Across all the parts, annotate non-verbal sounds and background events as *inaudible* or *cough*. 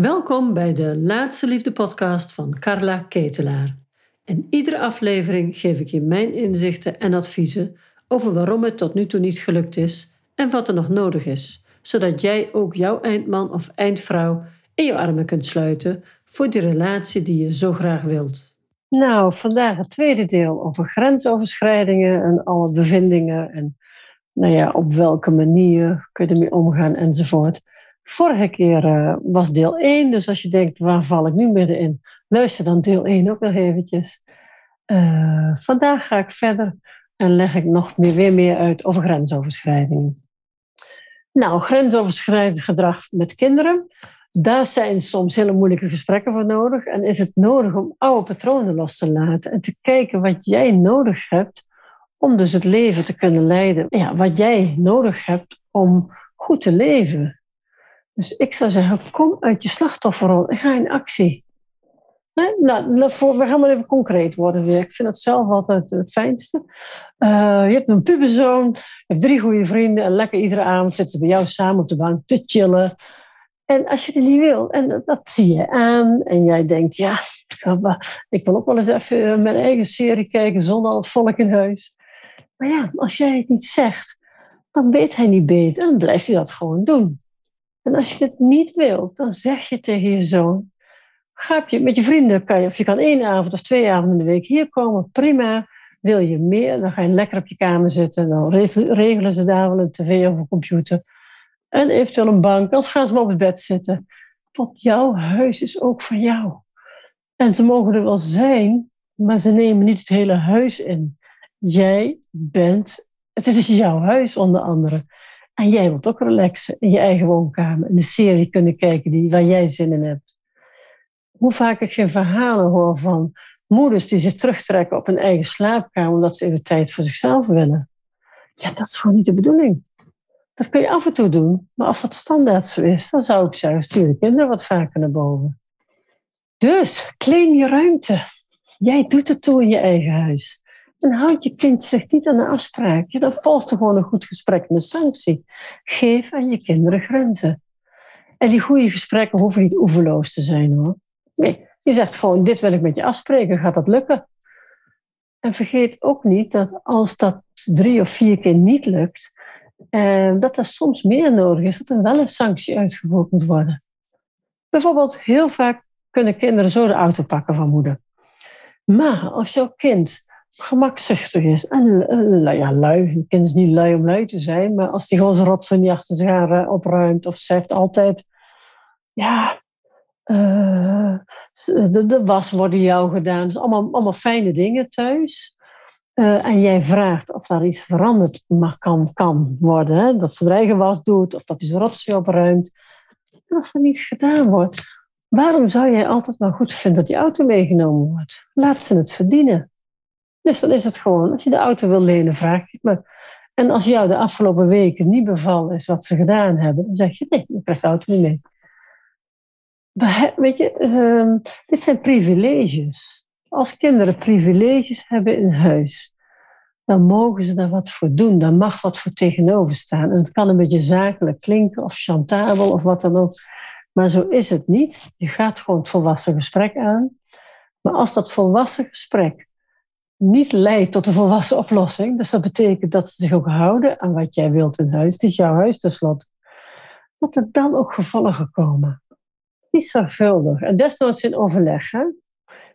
Welkom bij de Laatste Liefde podcast van Carla Ketelaar. In iedere aflevering geef ik je mijn inzichten en adviezen over waarom het tot nu toe niet gelukt is en wat er nog nodig is, zodat jij ook jouw eindman of eindvrouw in je armen kunt sluiten voor die relatie die je zo graag wilt. Nou, vandaag het tweede deel over grensoverschrijdingen en alle bevindingen en nou ja, op welke manier kun je ermee omgaan enzovoort. Vorige keer uh, was deel 1, dus als je denkt, waar val ik nu middenin? Luister dan deel 1 ook nog eventjes. Uh, vandaag ga ik verder en leg ik nog meer, weer meer uit over grensoverschrijdingen. Nou, grensoverschrijdend gedrag met kinderen. Daar zijn soms hele moeilijke gesprekken voor nodig. En is het nodig om oude patronen los te laten en te kijken wat jij nodig hebt om dus het leven te kunnen leiden. Ja, wat jij nodig hebt om goed te leven. Dus ik zou zeggen, kom uit je slachtofferrol en ga in actie. Nou, we gaan maar even concreet worden. Ik vind het zelf altijd het fijnste. Uh, je hebt een puberzoon, je hebt drie goede vrienden en lekker iedere avond zitten bij jou samen op de bank te chillen. En als je het niet wil, en dat, zie je aan, en jij denkt, ja, ik wil ook wel eens even mijn eigen serie kijken zonder al het volk in huis. Maar ja, als jij het niet zegt, dan weet hij niet beter en dan blijft hij dat gewoon doen. En als je het niet wilt, dan zeg je tegen je zoon, je, met je vrienden kan je, of je kan één avond of twee avonden in de week hier komen, prima. Wil je meer, dan ga je lekker op je kamer zitten. Dan regelen ze daar wel een tv of een computer. En eventueel een bank, anders gaan ze maar op het bed zitten. Want jouw huis is ook van jou. En ze mogen er wel zijn, maar ze nemen niet het hele huis in. Jij bent, het is jouw huis onder andere. En jij wilt ook relaxen in je eigen woonkamer. En een serie kunnen kijken die, waar jij zin in hebt. Hoe vaak ik geen verhalen hoor van moeders die zich terugtrekken op hun eigen slaapkamer omdat ze even tijd voor zichzelf willen. Ja, dat is gewoon niet de bedoeling. Dat kun je af en toe doen, maar als dat standaard zo is, dan zou ik zeggen, stuur de kinderen wat vaker naar boven. Dus, claim je ruimte. Jij doet het toe in je eigen huis. En houd je kind zich niet aan de afspraak. Dan volgt er gewoon een goed gesprek met sanctie. Geef aan je kinderen grenzen. En die goede gesprekken hoeven niet oeverloos te zijn hoor. Nee, je zegt gewoon, dit wil ik met je afspreken, gaat dat lukken? En vergeet ook niet dat als dat drie of vier keer niet lukt, eh, dat er soms meer nodig is, dat er wel een sanctie uitgevoerd moet worden. Bijvoorbeeld, heel vaak kunnen kinderen zo de auto pakken van moeder. Maar als jouw kind gemakzuchtig is. En uh, ja, lui. Een kind is niet lui om lui te zijn. Maar als die gewoon zijn rotzooi niet achter zich aan opruimt. Of zegt altijd... Ja, uh, de, was wordt jou gedaan. Dus allemaal, allemaal fijne dingen thuis. Uh, en jij vraagt of daar iets veranderd mag, kan, kan worden. Hè? Dat ze haar eigen was doet. Of dat hij zijn rotzooi opruimt. Als dat niet gedaan wordt... Waarom zou jij altijd maar goed vinden dat die auto meegenomen wordt? Laat ze het verdienen. Dus dan is het gewoon, als je de auto wil lenen, vraag je maar. En als jou de afgelopen weken niet bevallen is wat ze gedaan hebben, dan zeg je nee, je krijgt de auto niet mee. weet je, uh, dit zijn privileges. Als kinderen privileges hebben in huis, dan mogen ze daar wat voor doen. Daar mag wat voor tegenover staan. En het kan een beetje zakelijk klinken of chantabel of wat dan ook. Maar zo is het niet. Je gaat gewoon het volwassen gesprek aan. Maar als dat volwassen gesprek niet leidt tot een volwassen oplossing. Dus dat betekent dat ze zich ook houden aan wat jij wilt in huis. Het is jouw huis tenslotte. Dat er dan ook gevolgen komen. Niet zorgvuldig. En desnoods in overleg.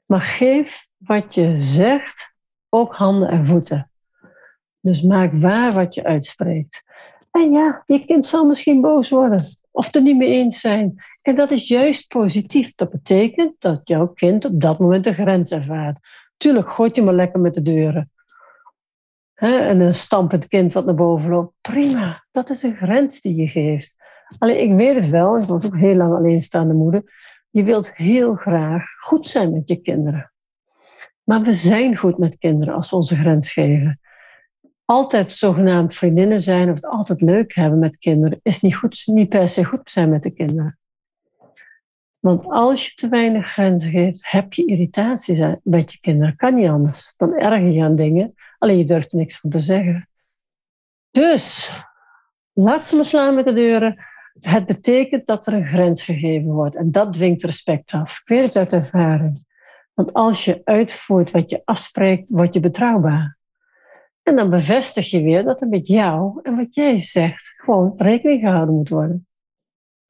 Maar geef wat je zegt ook handen en voeten. Dus maak waar wat je uitspreekt. En ja, je kind zal misschien boos worden. Of er niet mee eens zijn. En dat is juist positief. Dat betekent dat jouw kind op dat moment een grens ervaart. Tuurlijk, gooit je maar lekker met de deuren. en een stampend kind wat naar boven loopt. Prima, dat is een grens die je geeft. Alleen, ik weet het wel, ik was ook heel lang alleenstaande moeder. Je wilt heel graag goed zijn met je kinderen. Maar we zijn goed met kinderen als we onze grens geven. Altijd zogenaamd vriendinnen zijn of het altijd leuk hebben met kinderen is niet, goed, niet per se goed zijn met de kinderen. Want als je te weinig grenzen geeft, heb je irritaties met je kinderen. Kan niet anders. Dan erger je aan dingen, alleen je durft er niks van te zeggen. Dus, laat ze maar slaan met de deuren. Het betekent dat er een grens gegeven wordt en dat dwingt respect af. Ik weet het uit ervaring. Want als je uitvoert wat je afspreekt, word je betrouwbaar. En dan bevestig je weer dat er met jou en wat jij zegt gewoon rekening gehouden moet worden.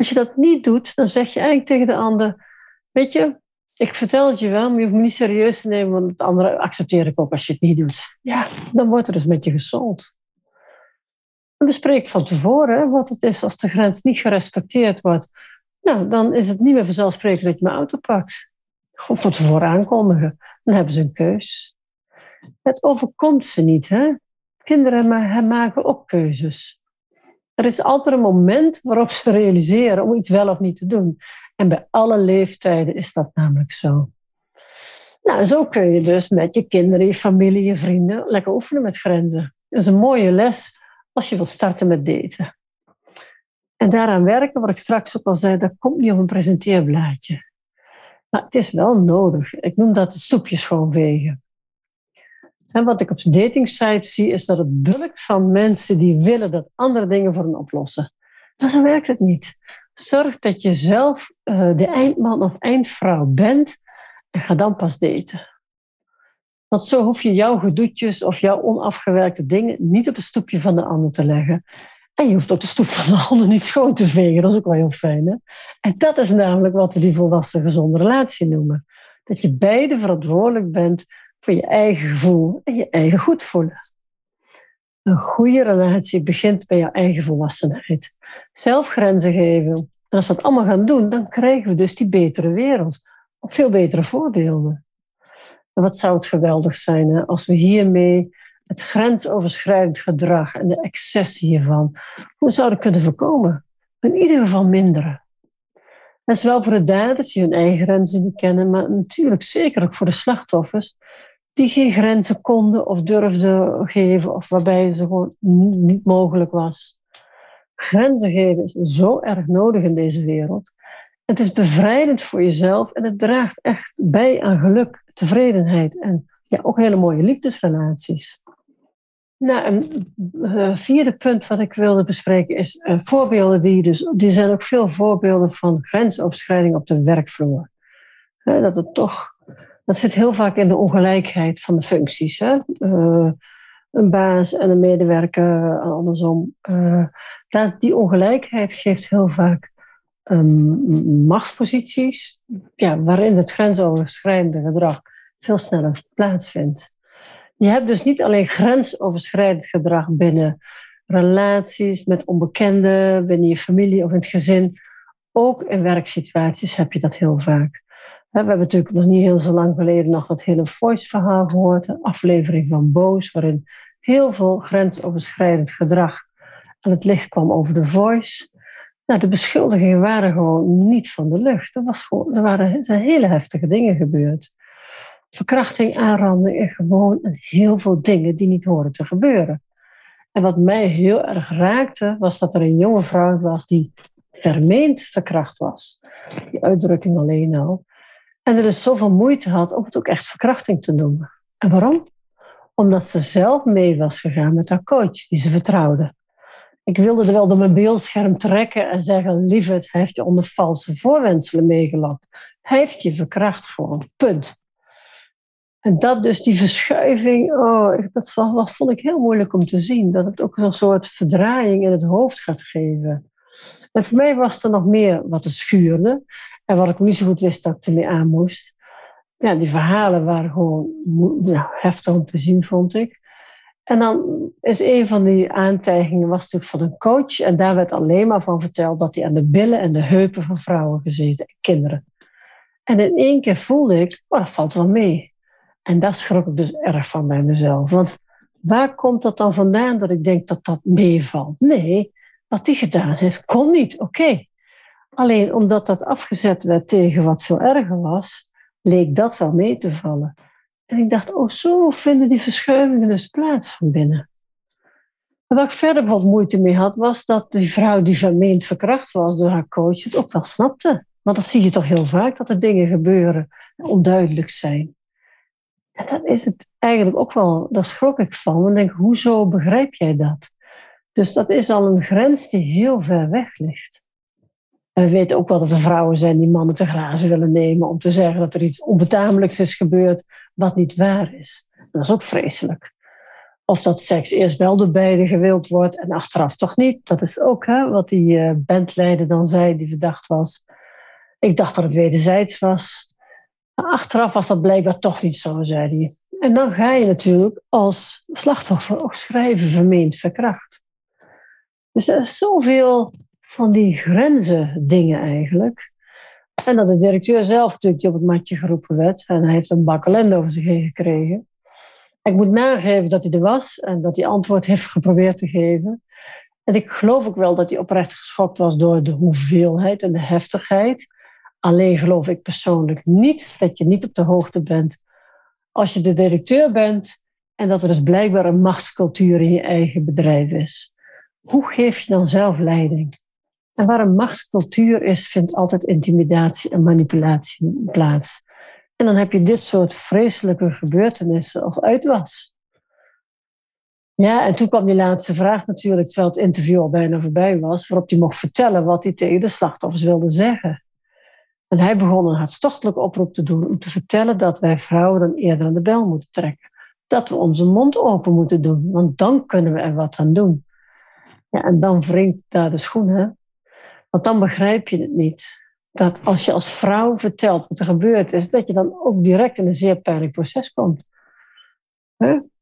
Als je dat niet doet, dan zeg je eigenlijk tegen de ander: Weet je, ik vertel het je wel, maar je hoeft me niet serieus te nemen, want het andere accepteer ik ook als je het niet doet. Ja, dan wordt er dus met je gesold. En bespreek van tevoren wat het is als de grens niet gerespecteerd wordt. Nou, dan is het niet meer vanzelfsprekend dat je mijn auto pakt. Gewoon van tevoren aankondigen. Dan hebben ze een keus. Het overkomt ze niet. Hè? Kinderen maken ook keuzes. Er is altijd een moment waarop ze realiseren om iets wel of niet te doen. En bij alle leeftijden is dat namelijk zo. Nou, zo kun je dus met je kinderen, je familie, je vrienden lekker oefenen met grenzen. Dat is een mooie les als je wilt starten met daten. En daaraan werken, wat ik straks ook al zei, dat komt niet op een presenteerblaadje. Maar het is wel nodig. Ik noem dat het stoepje schoonvegen. En wat ik op datingsites zie, is dat het bulk van mensen die willen dat andere dingen voor hen oplossen. Maar zo werkt het niet. Zorg dat je zelf uh, de eindman of eindvrouw bent en ga dan pas daten. Want zo hoef je jouw gedoetjes of jouw onafgewerkte dingen niet op het stoepje van de ander te leggen. En je hoeft ook de stoep van de ander niet schoon te vegen. Dat is ook wel heel fijn. Hè? En dat is namelijk wat we die volwassen gezonde relatie noemen. Dat je beide verantwoordelijk bent voor je eigen gevoel en je eigen goed voelen. Een goede relatie begint bij je eigen volwassenheid. Zelf grenzen geven. En als we dat allemaal gaan doen, dan krijgen we dus die betere wereld. Of veel betere voorbeelden. En wat zou het geweldig zijn hè, als we hiermee het grensoverschrijdend gedrag en de excessen hiervan, hoe zouden kunnen voorkomen? In ieder geval minderen. En zowel voor de daders die hun eigen grenzen niet kennen, maar natuurlijk zeker ook voor de slachtoffers, die geen grenzen konden of durfden geven, of waarbij ze gewoon niet mogelijk was. Grenzen geven is zo erg nodig in deze wereld. Het is bevrijdend voor jezelf en het draagt echt bij aan geluk, tevredenheid en ja, ook hele mooie liefdesrelaties. Nou, een uh, vierde punt wat ik wilde bespreken is uh, voorbeelden die dus, die zijn ook veel voorbeelden van grensoverschrijding op de werkvloer. Dat het toch dat zit heel vaak in de ongelijkheid van de functies. Hè? Uh, een baas en een medewerker, andersom. Uh, die ongelijkheid geeft heel vaak um, machtsposities, ja, waarin het grensoverschrijdende gedrag veel sneller plaatsvindt. Je hebt dus niet alleen grensoverschrijdend gedrag binnen relaties met onbekenden, binnen je familie of in het gezin. Ook in werksituaties heb je dat heel vaak. We hebben natuurlijk nog niet heel zo lang geleden nog dat hele Voice-verhaal gehoord, een aflevering van Boos, waarin heel veel grensoverschrijdend gedrag aan het licht kwam over de Voice. Nou, de beschuldigingen waren gewoon niet van de lucht. Er, was gewoon, er waren er hele heftige dingen gebeurd. Verkrachting, aanranding en gewoon heel veel dingen die niet horen te gebeuren. En wat mij heel erg raakte, was dat er een jonge vrouw was die vermeend verkracht was. Die uitdrukking alleen al. En er dus zoveel moeite had om het ook echt verkrachting te noemen. En waarom? Omdat ze zelf mee was gegaan met haar coach, die ze vertrouwde. Ik wilde er wel door mijn beeldscherm trekken en zeggen: Lieverd, hij heeft je onder valse voorwenselen meegelokt. Hij heeft je verkracht gewoon. Punt. En dat dus, die verschuiving, oh, dat vond ik heel moeilijk om te zien. Dat het ook een soort verdraaiing in het hoofd gaat geven. En voor mij was er nog meer wat er schuurde. En wat ik niet zo goed wist dat ik ermee aan moest. Ja, die verhalen waren gewoon ja, heftig om te zien, vond ik. En dan is een van die aantijgingen was natuurlijk van een coach. En daar werd alleen maar van verteld dat hij aan de billen en de heupen van vrouwen gezeten en kinderen. En in één keer voelde ik, oh, dat valt wel mee. En daar schrok ik dus erg van bij mezelf. Want waar komt dat dan vandaan dat ik denk dat dat meevalt? Nee, wat hij gedaan heeft, kon niet. Oké, Alleen omdat dat afgezet werd tegen wat veel erger was, leek dat wel mee te vallen. En ik dacht, oh, zo vinden die verschuivingen dus plaats van binnen. En waar ik verder wat moeite mee had, was dat die vrouw die vermeend verkracht was door haar coach het ook wel snapte. Want dat zie je toch heel vaak, dat er dingen gebeuren en onduidelijk zijn. En dan is het eigenlijk ook wel, daar schrok ik van. En denk, hoezo begrijp jij dat? Dus dat is al een grens die heel ver weg ligt. En we weten ook wel dat er vrouwen zijn die mannen te grazen willen nemen om te zeggen dat er iets onbetamelijks is gebeurd wat niet waar is. Dat is ook vreselijk. Of dat seks eerst wel door beide gewild wordt en achteraf toch niet. Dat is ook hè, wat die uh, bandleider dan zei, die verdacht was. Ik dacht dat het wederzijds was. Maar achteraf was dat blijkbaar toch niet zo, zei hij. En dan ga je natuurlijk als slachtoffer ook schrijven vermeend verkracht. Dus er is zoveel van die grenzen dingen eigenlijk. En dat de directeur zelf natuurlijk op het matje geroepen werd. En hij heeft een bakkelend over zich heen gekregen. Ik moet nageven dat hij er was en dat hij antwoord heeft geprobeerd te geven. En ik geloof ook wel dat hij oprecht geschokt was door de hoeveelheid en de heftigheid. Alleen geloof ik persoonlijk niet dat je niet op de hoogte bent als je de directeur bent en dat er dus blijkbaar een machtscultuur in je eigen bedrijf is. Hoe geef je dan zelf leiding? En waar een machtscultuur is, vindt altijd intimidatie en manipulatie plaats. En dan heb je dit soort vreselijke gebeurtenissen als uitwas. Ja, en toen kwam die laatste vraag natuurlijk, terwijl het interview al bijna voorbij was, waarop hij mocht vertellen wat hij tegen de slachtoffers wilde zeggen. En hij begon een hartstochtelijke oproep te doen om te vertellen dat wij vrouwen dan eerder aan de bel moeten trekken. Dat we onze mond open moeten doen, want dan kunnen we er wat aan doen. Ja, en dan wringt daar de schoen, hè? Want dan begrijp je het niet. Dat als je als vrouw vertelt wat er gebeurd is, dat je dan ook direct in een zeer pijnlijk proces komt.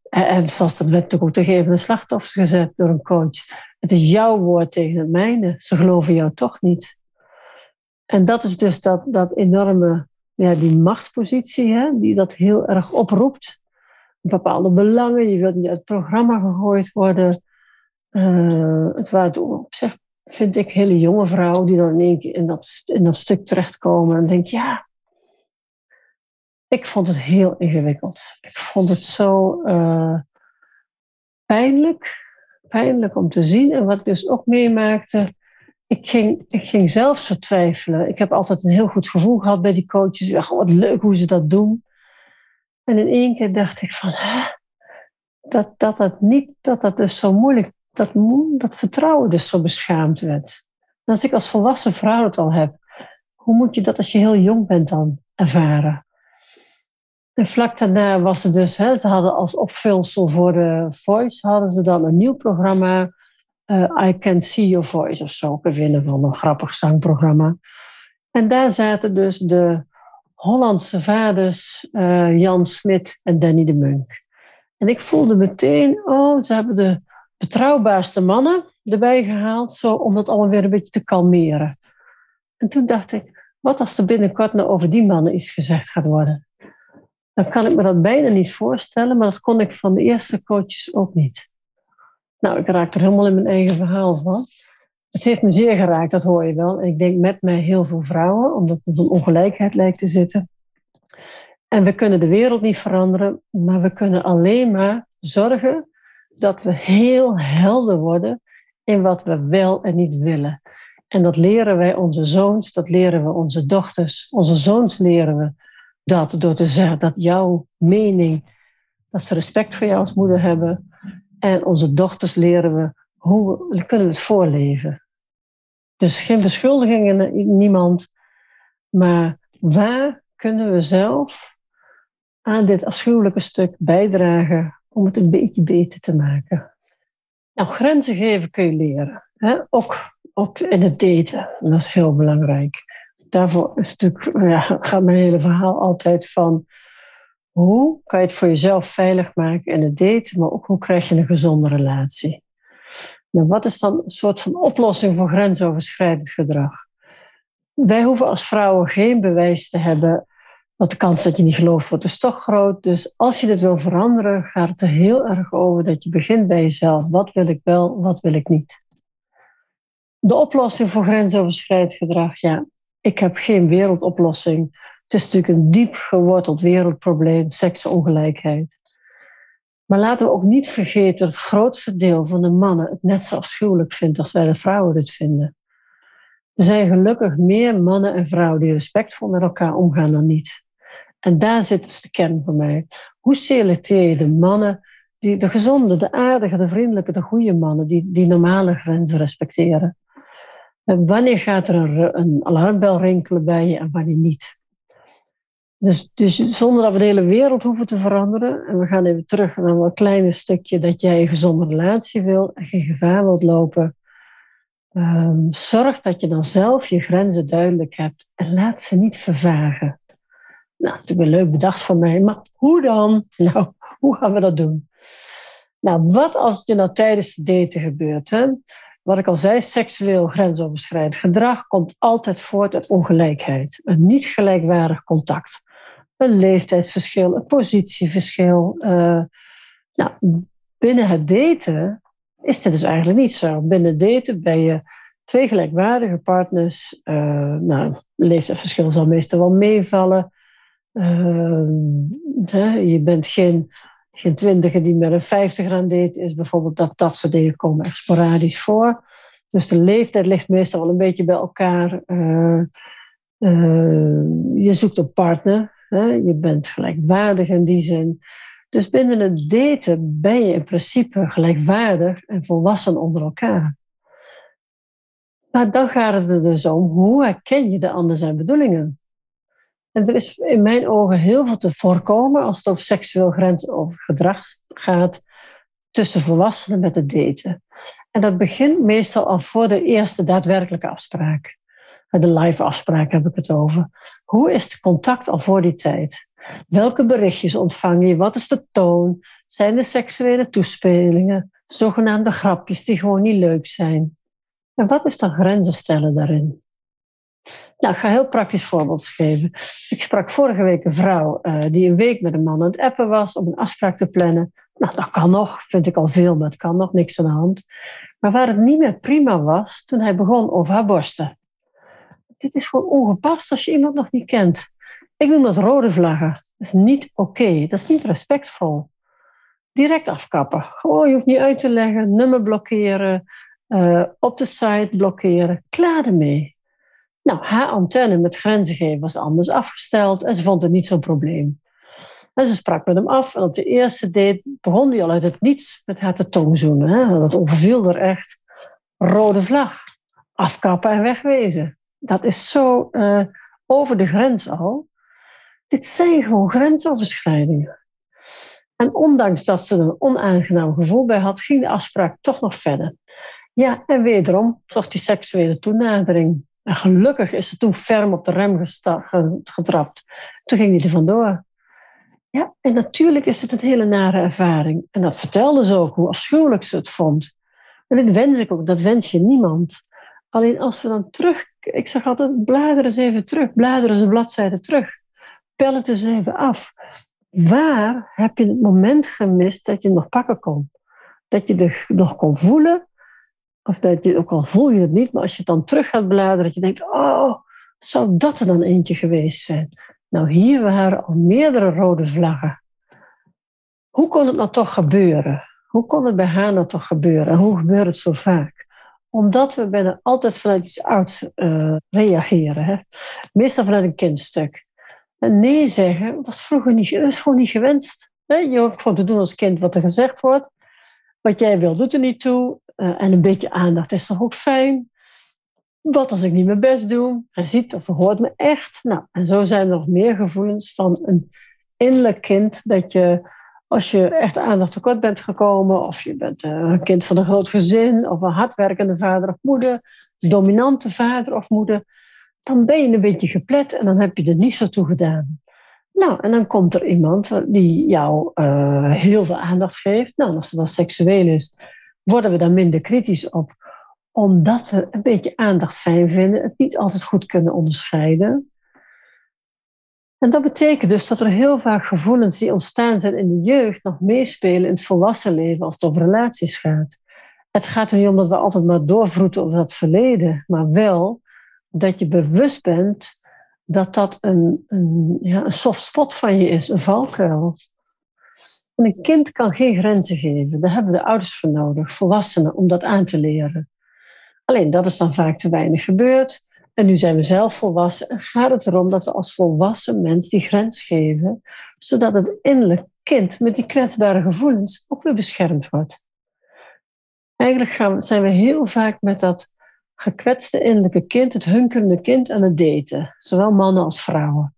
En zoals dat werd natuurlijk ook tegen de slachtoffers gezet door een coach. Het is jouw woord tegen het mijne. Ze geloven jou toch niet. En dat is dus dat, dat enorme, ja, die machtspositie, hè, die dat heel erg oproept. Bepaalde belangen, je wilt niet uit het programma gegooid worden. Uh, het waren op zich, vind ik, hele jonge vrouwen die dan in één keer in dat, in dat stuk terechtkomen. En denk, ja, ik vond het heel ingewikkeld. Ik vond het zo uh, pijnlijk, pijnlijk om te zien. En wat ik dus ook meemaakte, ik ging, ik ging zelf zo twijfelen. Ik heb altijd een heel goed gevoel gehad bij die coaches. Ik dacht, oh, wat leuk hoe ze dat doen. En in één keer dacht ik van, hè, dat, dat dat niet, dat dat dus zo moeilijk, dat, dat vertrouwen dus zo beschaamd werd. Als ik als volwassen vrouw het al heb, hoe moet je dat als je heel jong bent dan ervaren? En vlak daarna was het dus, hè, ze hadden als opvulsel voor de Voice, hadden ze dan een nieuw programma uh, I Can See Your Voice of zo. Winnen van een grappig zangprogramma. En daar zaten dus de Hollandse vaders uh, Jan Smit en Danny de Munk. En ik voelde meteen, oh, ze hebben de betrouwbaarste mannen erbij gehaald, zo om dat allemaal weer een beetje te kalmeren. En toen dacht ik, wat als er binnenkort nou over die mannen iets gezegd gaat worden? Dan kan ik me dat bijna niet voorstellen, maar dat kon ik van de eerste coaches ook niet. Nou, ik raak er helemaal in mijn eigen verhaal van. Het heeft me zeer geraakt, dat hoor je wel. En ik denk met mij heel veel vrouwen, omdat er een ongelijkheid lijkt te zitten. En we kunnen de wereld niet veranderen, maar we kunnen alleen maar zorgen dat we heel helder worden in wat we wel en niet willen. En dat leren wij onze zoons, dat leren we onze dochters. Onze zoons leren we dat door te zeggen dat jouw mening, dat ze respect voor jou als moeder hebben, en onze dochters leren we hoe we, kunnen het voorleven. Dus geen beschuldigingen niemand, maar waar kunnen we zelf aan dit afschuwelijke stuk bijdragen om het een beetje beter te maken? Nou, grenzen geven kun je leren. Hè? Ook, ook in het daten. Dat is heel belangrijk. Daarvoor is natuurlijk, ja, gaat mijn hele verhaal altijd van hoe kan je het voor jezelf veilig maken in het daten, maar ook hoe krijg je een gezonde relatie? Nou, wat is dan een soort van oplossing voor grensoverschrijdend gedrag? Wij hoeven als vrouwen geen bewijs te hebben, want de kans dat je niet gelooft wordt is toch groot. Dus als je dit wil veranderen, gaat het er heel erg over dat je begint bij jezelf. Wat wil ik wel, wat wil ik niet? De oplossing voor grensoverschrijdend gedrag, ja, ik heb geen wereldoplossing. Het is natuurlijk een diep geworteld wereldprobleem, seksongelijkheid. Maar laten we ook niet vergeten dat het grootste deel van de mannen het net zo afschuwelijk vindt als wij de vrouwen dit vinden. Er zijn gelukkig meer mannen en vrouwen die respectvol met elkaar omgaan dan niet. En daar zit dus de kern voor mij. Hoe selecteer je de mannen, die, de gezonde, de aardige, de vriendelijke, de goede mannen, die, die normale grenzen respecteren? wanneer gaat er een, een alarmbel rinkelen bij je en wanneer niet? Dus, dus zonder dat we de hele wereld hoeven te veranderen. En we gaan even terug naar een kleine stukje dat jij een gezonde relatie wil en geen gevaar wilt lopen. Um, zorg dat je dan zelf je grenzen duidelijk hebt en laat ze niet vervagen. Nou, dat is wel leuk bedacht van mij, maar hoe dan? *laughs* Nou, hoe gaan we dat doen? Nou, wat als je nou tijdens het daten gebeurt? Hè? Wat ik al zei, seksueel grensoverschrijdend gedrag komt altijd voort uit ongelijkheid. Een niet gelijkwaardig contact. Een leeftijdsverschil, een positieverschil. Uh, nou, binnen het daten is dit dus eigenlijk niet zo. Binnen daten ben je twee gelijkwaardige partners. Uh, nou, leeftijdsverschil zal meestal wel meevallen. Hè, je bent geen, geen twintiger die met een vijftiger aan date is. Bijvoorbeeld dat, dat soort dingen komen echt sporadisch voor. Dus de leeftijd ligt meestal wel een beetje bij elkaar. Uh, je zoekt een partner. Je bent gelijkwaardig in die zin. Dus binnen het daten ben je in principe gelijkwaardig en volwassen onder elkaar. Maar dan gaat het er dus om, hoe herken je de ander zijn bedoelingen? En er is in mijn ogen heel veel te voorkomen als het over seksueel grens of gedrag gaat tussen volwassenen met het daten. En dat begint meestal al voor de eerste daadwerkelijke afspraak. De live afspraak heb ik het over. Hoe is het contact al voor die tijd? Welke berichtjes ontvang je? Wat is de toon? Zijn er seksuele toespelingen? Zogenaamde grapjes die gewoon niet leuk zijn? En wat is dan grenzen stellen daarin? Nou, ik ga een heel praktisch voorbeeld geven. Ik sprak vorige week een vrouw uh, die een week met een man aan het appen was om een afspraak te plannen. Nou, dat kan nog, vind ik al veel, maar het kan nog, niks aan de hand. Maar waar het niet meer prima was, toen hij begon over haar borsten. Dit is gewoon ongepast als je iemand nog niet kent. Ik noem dat rode vlaggen. Dat is niet oké. Dat is niet respectvol. Direct afkappen. Gewoon, je hoeft niet uit te leggen. Nummer blokkeren. Uh, op de site blokkeren. Klaar ermee. Nou, haar antenne met grenzen geven was anders afgesteld en ze vond het niet zo'n probleem. En ze sprak met hem af en op de eerste date begon hij al uit het niets met haar te tongzoenen. Hè? Dat overviel er echt. Rode vlag. Afkappen en wegwezen. Dat is zo uh, over de grens al. Dit zijn gewoon grensoverschrijdingen. En ondanks dat ze er een onaangenaam gevoel bij had, ging de afspraak toch nog verder. Ja, en wederom zocht die seksuele toenadering. En gelukkig is ze toen ferm op de rem getrapt. Toen ging hij er vandoor. Ja, en natuurlijk is het een hele nare ervaring. En dat vertelde ze ook, hoe afschuwelijk ze het vond. En dat wens ik ook, dat wens je niemand. Alleen als we dan terug, ik zeg altijd, bladeren eens even terug, bladeren eens een bladzijde terug pel het eens even af. Waar heb je het moment gemist dat je nog pakken kon? Dat je nog kon voelen, of dat je, ook al voel je het niet, maar als je dan terug gaat bladeren, dat je denkt, oh, zou dat er dan eentje geweest zijn? Nou, hier waren al meerdere rode vlaggen. Hoe kon het nou toch gebeuren? Hoe kon het bij haar nou toch gebeuren? En hoe gebeurt het zo vaak? Omdat we bijna altijd vanuit iets ouds uh, reageren. Hè? Meestal vanuit een kindstuk. En nee zeggen was vroeger niet, is gewoon niet gewenst. Je hoeft gewoon te doen als kind wat er gezegd wordt. Wat jij wil, doet er niet toe. Eh, en een beetje aandacht is toch ook fijn. Wat als ik niet mijn best doe? Hij ziet of hoort me echt. Nou, en zo zijn er nog meer gevoelens van een innerlijk kind. Dat je, als je echt aandacht tekort bent gekomen, of je bent eh, een kind van een groot gezin, of een hardwerkende vader of moeder, dominante vader of moeder, dan ben je een beetje geplet en dan heb je er niet zo toe gedaan. Nou, en dan komt er iemand die jou uh, heel veel aandacht geeft. Nou, als dan seksueel is, worden we daar minder kritisch op. Omdat we een beetje aandacht fijn vinden, het niet altijd goed kunnen onderscheiden. En dat betekent dus dat er heel vaak gevoelens die ontstaan zijn in de jeugd nog meespelen in het volwassen leven als het om relaties gaat. Het gaat er niet om dat we altijd maar doorvroeten over dat verleden, maar wel dat je bewust bent dat dat een, een, ja, een soft spot van je is, een valkuil. En een kind kan geen grenzen geven. Daar hebben de ouders voor nodig, volwassenen, om dat aan te leren. Alleen dat is dan vaak te weinig gebeurd. En nu zijn we zelf volwassen en gaat het erom dat we als volwassen mens die grens geven, zodat het innerlijk kind met die kwetsbare gevoelens ook weer beschermd wordt. Eigenlijk gaan, zijn we heel vaak met dat gekwetste innerlijke kind, het hunkerende kind aan het daten. Zowel mannen als vrouwen.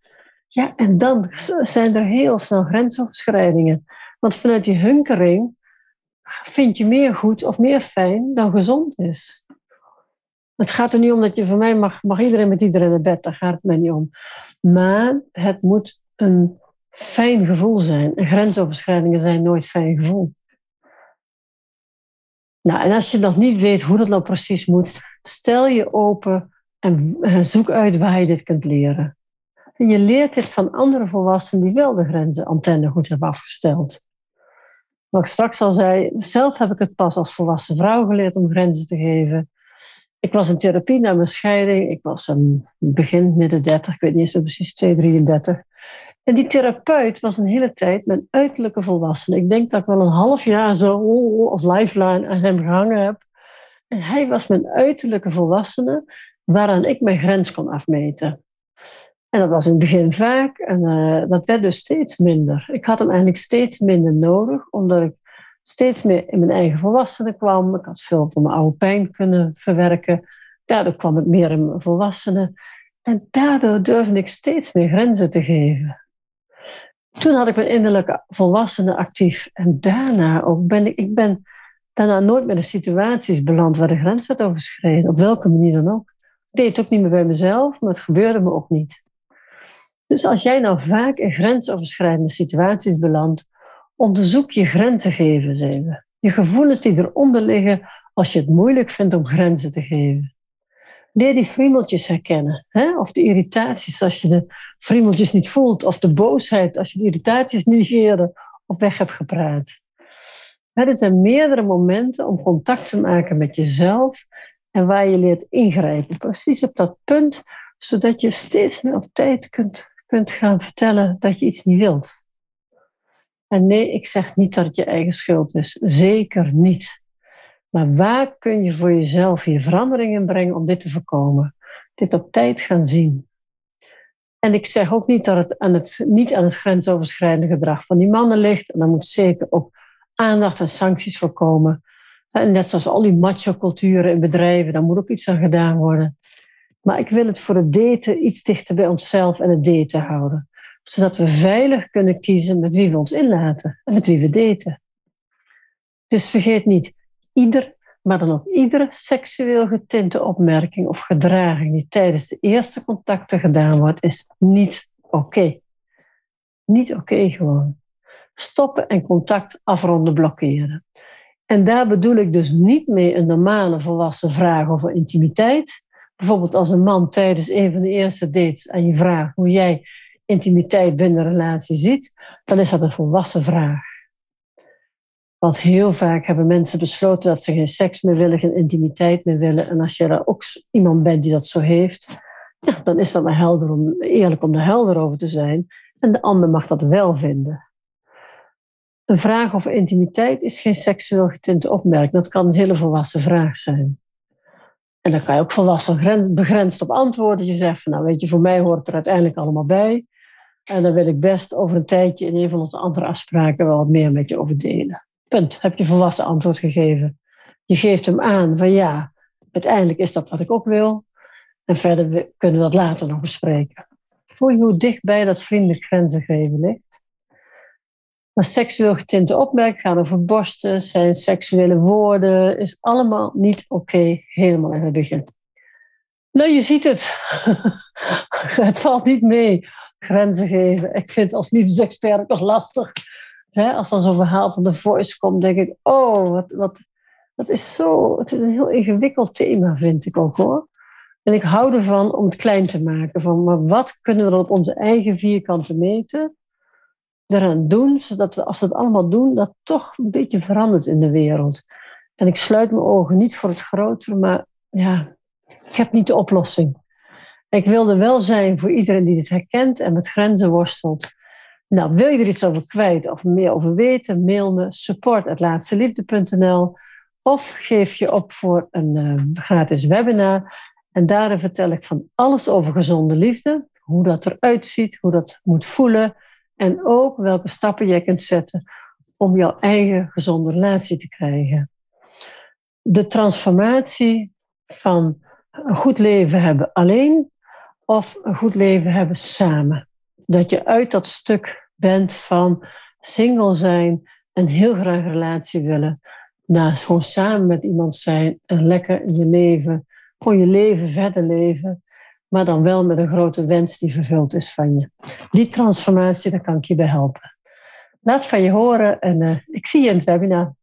Ja, en dan zijn er heel snel grensoverschrijdingen. Want vanuit die hunkering vind je meer goed of meer fijn dan gezond is. Het gaat er niet om dat je van mij mag, mag iedereen met iedereen naar bed, daar gaat het mij niet om. Maar het moet een fijn gevoel zijn. En grensoverschrijdingen zijn nooit fijn gevoel. Nou, en als je nog niet weet hoe dat nou precies moet, stel je open en zoek uit waar je dit kunt leren. En je leert dit van andere volwassenen die wel de grenzen antenne goed hebben afgesteld. Wat ik straks al zei, zelf heb ik het pas als volwassen vrouw geleerd om grenzen te geven. Ik was in therapie na mijn scheiding. Ik was een begin, midden 30, ik weet niet eens precies, 2, 33. En die therapeut was een hele tijd mijn uiterlijke volwassene. Ik denk dat ik wel een half jaar zo als lifeline aan hem gehangen heb. Hij was mijn uiterlijke volwassene, waaraan ik mijn grens kon afmeten. En dat was in het begin vaak en uh, dat werd dus steeds minder. Ik had hem eigenlijk steeds minder nodig, omdat ik steeds meer in mijn eigen volwassenen kwam. Ik had veel van mijn oude pijn kunnen verwerken. Daardoor kwam ik meer in mijn volwassenen. En daardoor durfde ik steeds meer grenzen te geven. Toen had ik mijn innerlijke volwassenen actief. En daarna ook ben ik, ik ben daarna nooit meer in situaties beland waar de grens werd overschreden. Op welke manier dan ook. Ik deed het ook niet meer bij mezelf, maar het gebeurde me ook niet. Dus als jij nou vaak in grensoverschrijdende situaties belandt, onderzoek je grenzen even. Je gevoelens die eronder liggen als je het moeilijk vindt om grenzen te geven. Leer die friemeltjes herkennen. Hè? Of de irritaties als je de friemeltjes niet voelt. Of de boosheid als je de irritaties negeerde of weg hebt gepraat. Er zijn meerdere momenten om contact te maken met jezelf en waar je leert ingrijpen. Precies op dat punt, zodat je steeds meer op tijd kunt kunt gaan vertellen dat je iets niet wilt. En nee, ik zeg niet dat het je eigen schuld is. Zeker niet. Maar waar kun je voor jezelf hier veranderingen brengen om dit te voorkomen? Dit op tijd gaan zien. En ik zeg ook niet dat het, aan het niet aan het grensoverschrijdende gedrag van die mannen ligt. En dan moet zeker ook aandacht en sancties voorkomen. En net zoals al die macho-culturen in bedrijven, daar moet ook iets aan gedaan worden. Maar ik wil het voor het daten iets dichter bij onszelf en het daten houden. Zodat we veilig kunnen kiezen met wie we ons inlaten en met wie we daten. Dus vergeet niet, ieder, maar dan ook iedere seksueel getinte opmerking of gedraging die tijdens de eerste contacten gedaan wordt, is niet oké. Niet oké gewoon. Stoppen en contact afronden blokkeren. En daar bedoel ik dus niet mee een normale volwassen vraag over intimiteit, bijvoorbeeld als een man tijdens een van de eerste dates aan je vraagt hoe jij intimiteit binnen een relatie ziet, dan is dat een volwassen vraag. Want heel vaak hebben mensen besloten dat ze geen seks meer willen, geen intimiteit meer willen. En als je er ook iemand bent die dat zo heeft, ja, dan is dat maar helder om, eerlijk om er helder over te zijn. En de ander mag dat wel vinden. Een vraag over intimiteit is geen seksueel getinte opmerking. Dat kan een hele volwassen vraag zijn. En dan kan je ook volwassen begrensd op antwoorden. Je zegt van, nou weet je, voor mij hoort er uiteindelijk allemaal bij. En dan wil ik best over een tijdje in een van onze andere afspraken wel wat meer met je over delen. Punt. Heb je volwassen antwoord gegeven. Je geeft hem aan van ja, uiteindelijk is dat wat ik ook wil. En verder kunnen we dat later nog bespreken. Voel je hoe dichtbij dat vriendelijk grenzen geven ligt? Maar seksueel getinte opmerkingen gaan over borsten, zijn seksuele woorden, is allemaal niet oké, helemaal in het begin. Nou, je ziet het. *laughs* het valt niet mee. Grenzen geven. Ik vind als liefdesexpert toch lastig. Als er zo'n verhaal van de voice komt, denk ik, oh, wat, wat, dat is zo, het is een heel ingewikkeld thema, vind ik ook hoor. En ik hou ervan om het klein te maken. Van, maar wat kunnen we dan op onze eigen vierkante meten? Eraan doen, zodat we, als we het allemaal doen, dat toch een beetje verandert in de wereld. En ik sluit mijn ogen niet voor het grotere, maar ja, ik heb niet de oplossing. Ik wilde wel zijn voor iedereen die dit herkent en met grenzen worstelt. Nou, wil je er iets over kwijt of meer over weten, mail me support.laatsteliefde.nl of geef je op voor een uh, gratis webinar. En daarin vertel ik van alles over gezonde liefde, hoe dat eruit ziet, hoe dat moet voelen, en ook welke stappen jij kunt zetten om jouw eigen gezonde relatie te krijgen. De transformatie van een goed leven hebben alleen of een goed leven hebben samen. Dat je uit dat stuk bent van single zijn en heel graag een relatie willen, naar gewoon samen met iemand zijn en lekker in je leven, gewoon je leven verder leven, maar dan wel met een grote wens die vervuld is van je. Die transformatie, daar kan ik je bij helpen. Laat van je horen en uh, ik zie je in het webinar.